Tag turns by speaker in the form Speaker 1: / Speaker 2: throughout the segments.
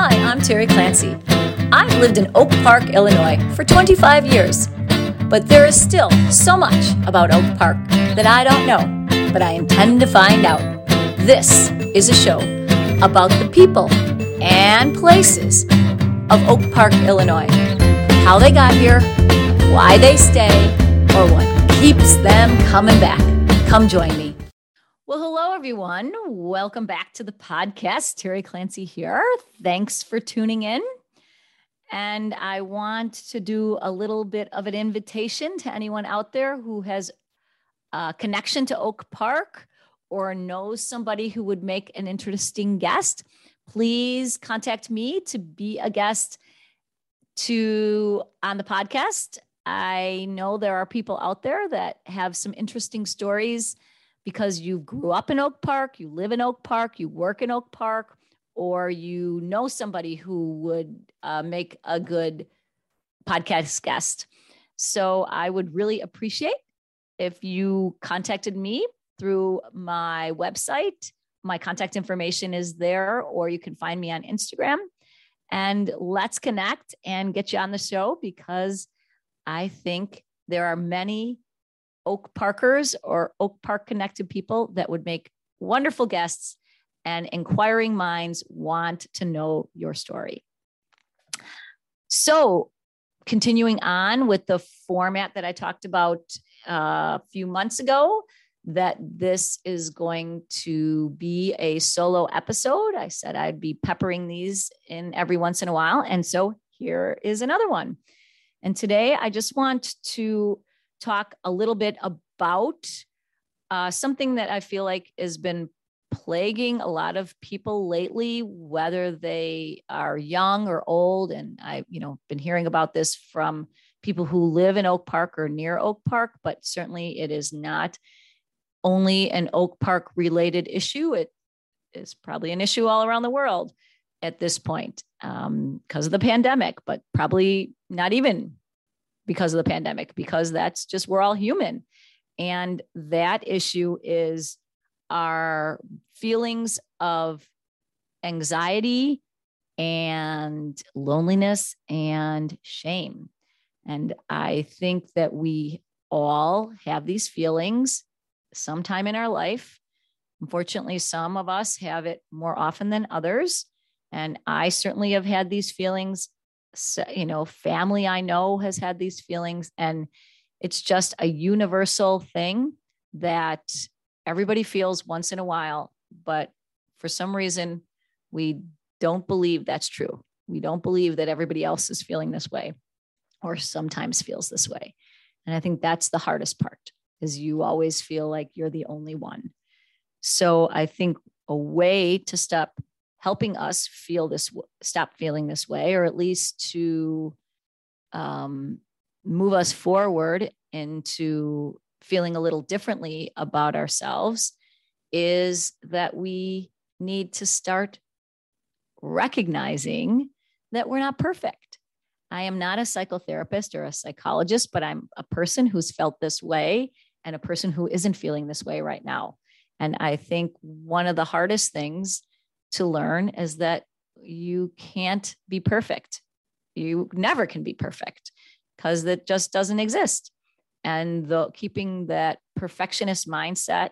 Speaker 1: Hi, I'm Terry Clancy. I've lived in Oak Park, Illinois for 25 years, but there is still so much about Oak Park that I don't know, but I intend to find out. This is a show about the people and places of Oak Park, Illinois, how they got here, why they stay, or what keeps them coming back. Come join me. Everyone. Welcome back to the podcast. Terry Clancy here. Thanks for tuning in. And I want to do a little bit of an invitation to anyone out there who has a connection to Oak Park or knows somebody who would make an interesting guest. Please contact me to be a guest to on the podcast. I know there are people out there that have some interesting stories because you grew up in Oak Park, you live in Oak Park, you work in Oak Park, or you know somebody who would uh, make a good podcast guest. So I would really appreciate if you contacted me through my website. My contact information is there, or you can find me on Instagram. And let's connect and get you on the show because I think there are many Oak Parkers or Oak Park connected people that would make wonderful guests and inquiring minds want to know your story. So, continuing on with the format that I talked about uh, a few months ago, that this is going to be a solo episode. I said I'd be peppering these in every once in a while. And so here is another one. And today I just want to talk a little bit about uh, something that I feel like has been plaguing a lot of people lately, whether they are young or old. And I've, you know, been hearing about this from people who live in Oak Park or near Oak Park, but certainly it is not only an Oak Park related issue. It is probably an issue all around the world at this point because um, of the pandemic, but probably not even because of the pandemic, because that's just, we're all human. And that issue is our feelings of anxiety and loneliness and shame. And I think that we all have these feelings sometime in our life. Unfortunately, some of us have it more often than others. And I certainly have had these feelings you know, family I know has had these feelings. And it's just a universal thing that everybody feels once in a while. But for some reason, we don't believe that's true. We don't believe that everybody else is feeling this way or sometimes feels this way. And I think that's the hardest part is you always feel like you're the only one. So I think a way to stop helping us feel this stop feeling this way or at least to um, move us forward into feeling a little differently about ourselves is that we need to start recognizing that we're not perfect. I am not a psychotherapist or a psychologist, but I'm a person who's felt this way and a person who isn't feeling this way right now. And I think one of the hardest things to learn is that you can't be perfect. You never can be perfect because that just doesn't exist. And the keeping that perfectionist mindset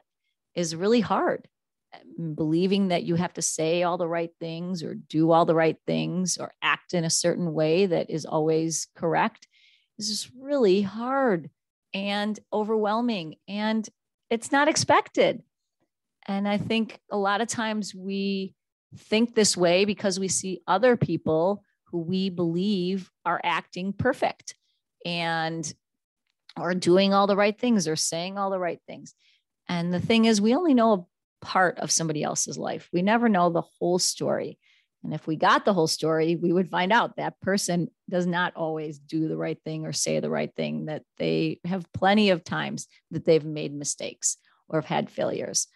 Speaker 1: is really hard. Mm, believing that you have to say all the right things or do all the right things or act in a certain way that is always correct is just really hard and overwhelming. And it's not expected. And I think a lot of times we think this way because we see other people who we believe are acting perfect and are doing all the right things or saying all the right things. And the thing is, we only know a part of somebody else's life. We never know the whole story. And if we got the whole story, we would find out that person does not always do the right thing or say the right thing, that they have plenty of times that they've made mistakes or have had failures.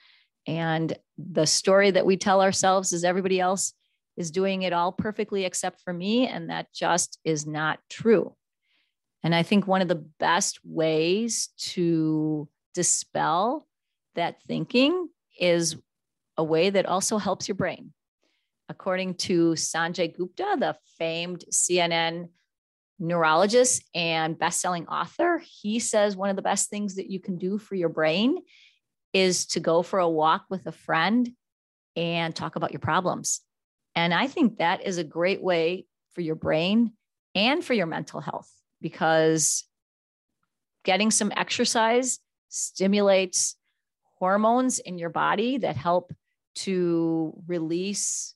Speaker 1: And the story that we tell ourselves is everybody else is doing it all perfectly except for me. And that just is not true. And I think one of the best ways to dispel that thinking is a way that also helps your brain. according to Sanjay Gupta, the famed CNN neurologist and best-selling author, he says one of the best things that you can do for your brain is to go for a walk with a friend and talk about your problems. And I think that is a great way for your brain and for your mental health because getting some exercise stimulates hormones in your body that help to release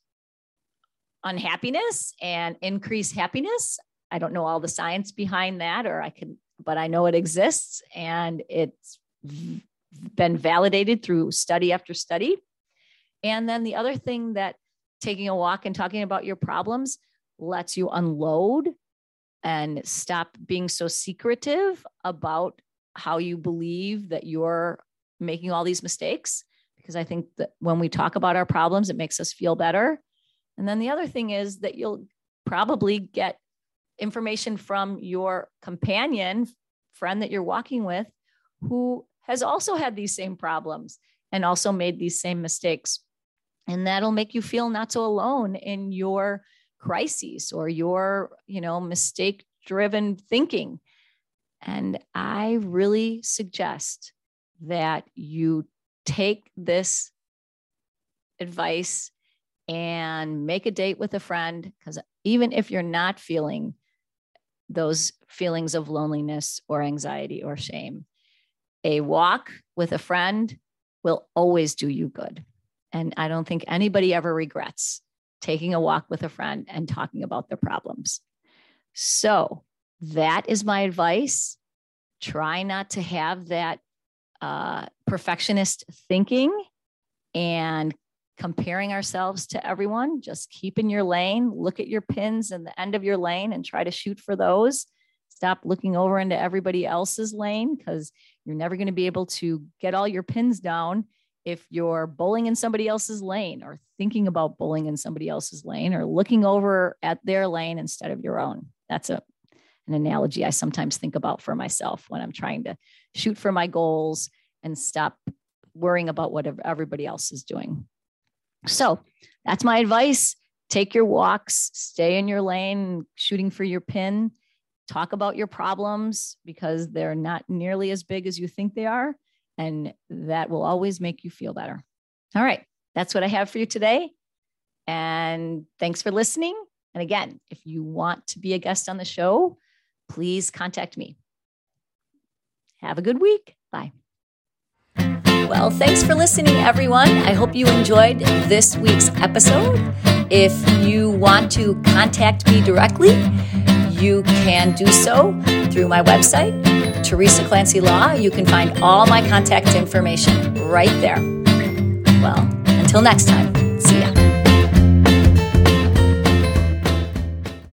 Speaker 1: unhappiness and increase happiness. I don't know all the science behind that, or I can, but I know it exists and it's been validated through study after study. And then the other thing that taking a walk and talking about your problems lets you unload and stop being so secretive about how you believe that you're making all these mistakes. Because I think that when we talk about our problems, it makes us feel better. And then the other thing is that you'll probably get information from your companion, friend that you're walking with, who has also had these same problems and also made these same mistakes. And that'll make you feel not so alone in your crises or your, you know, mistake driven thinking. And I really suggest that you take this advice and make a date with a friend because even if you're not feeling those feelings of loneliness or anxiety or shame, a walk with a friend will always do you good. And I don't think anybody ever regrets taking a walk with a friend and talking about their problems. So that is my advice. Try not to have that uh, perfectionist thinking and comparing ourselves to everyone. Just keep in your lane, look at your pins in the end of your lane and try to shoot for those. Stop looking over into everybody else's lane because you're never going to be able to get all your pins down if you're bowling in somebody else's lane or thinking about bowling in somebody else's lane or looking over at their lane instead of your own. That's a an analogy I sometimes think about for myself when I'm trying to shoot for my goals and stop worrying about what everybody else is doing. So that's my advice. Take your walks, stay in your lane, shooting for your pin. Talk about your problems because they're not nearly as big as you think they are and that will always make you feel better. All right, that's what I have for you today. And thanks for listening. And again, if you want to be a guest on the show, please contact me. Have a good week. Bye. Well, thanks for listening, everyone. I hope you enjoyed this week's episode. If you want to contact me directly, you can do so through my website, Teresa Clancy Law. You can find all my contact information right there. Well, until next time, see ya.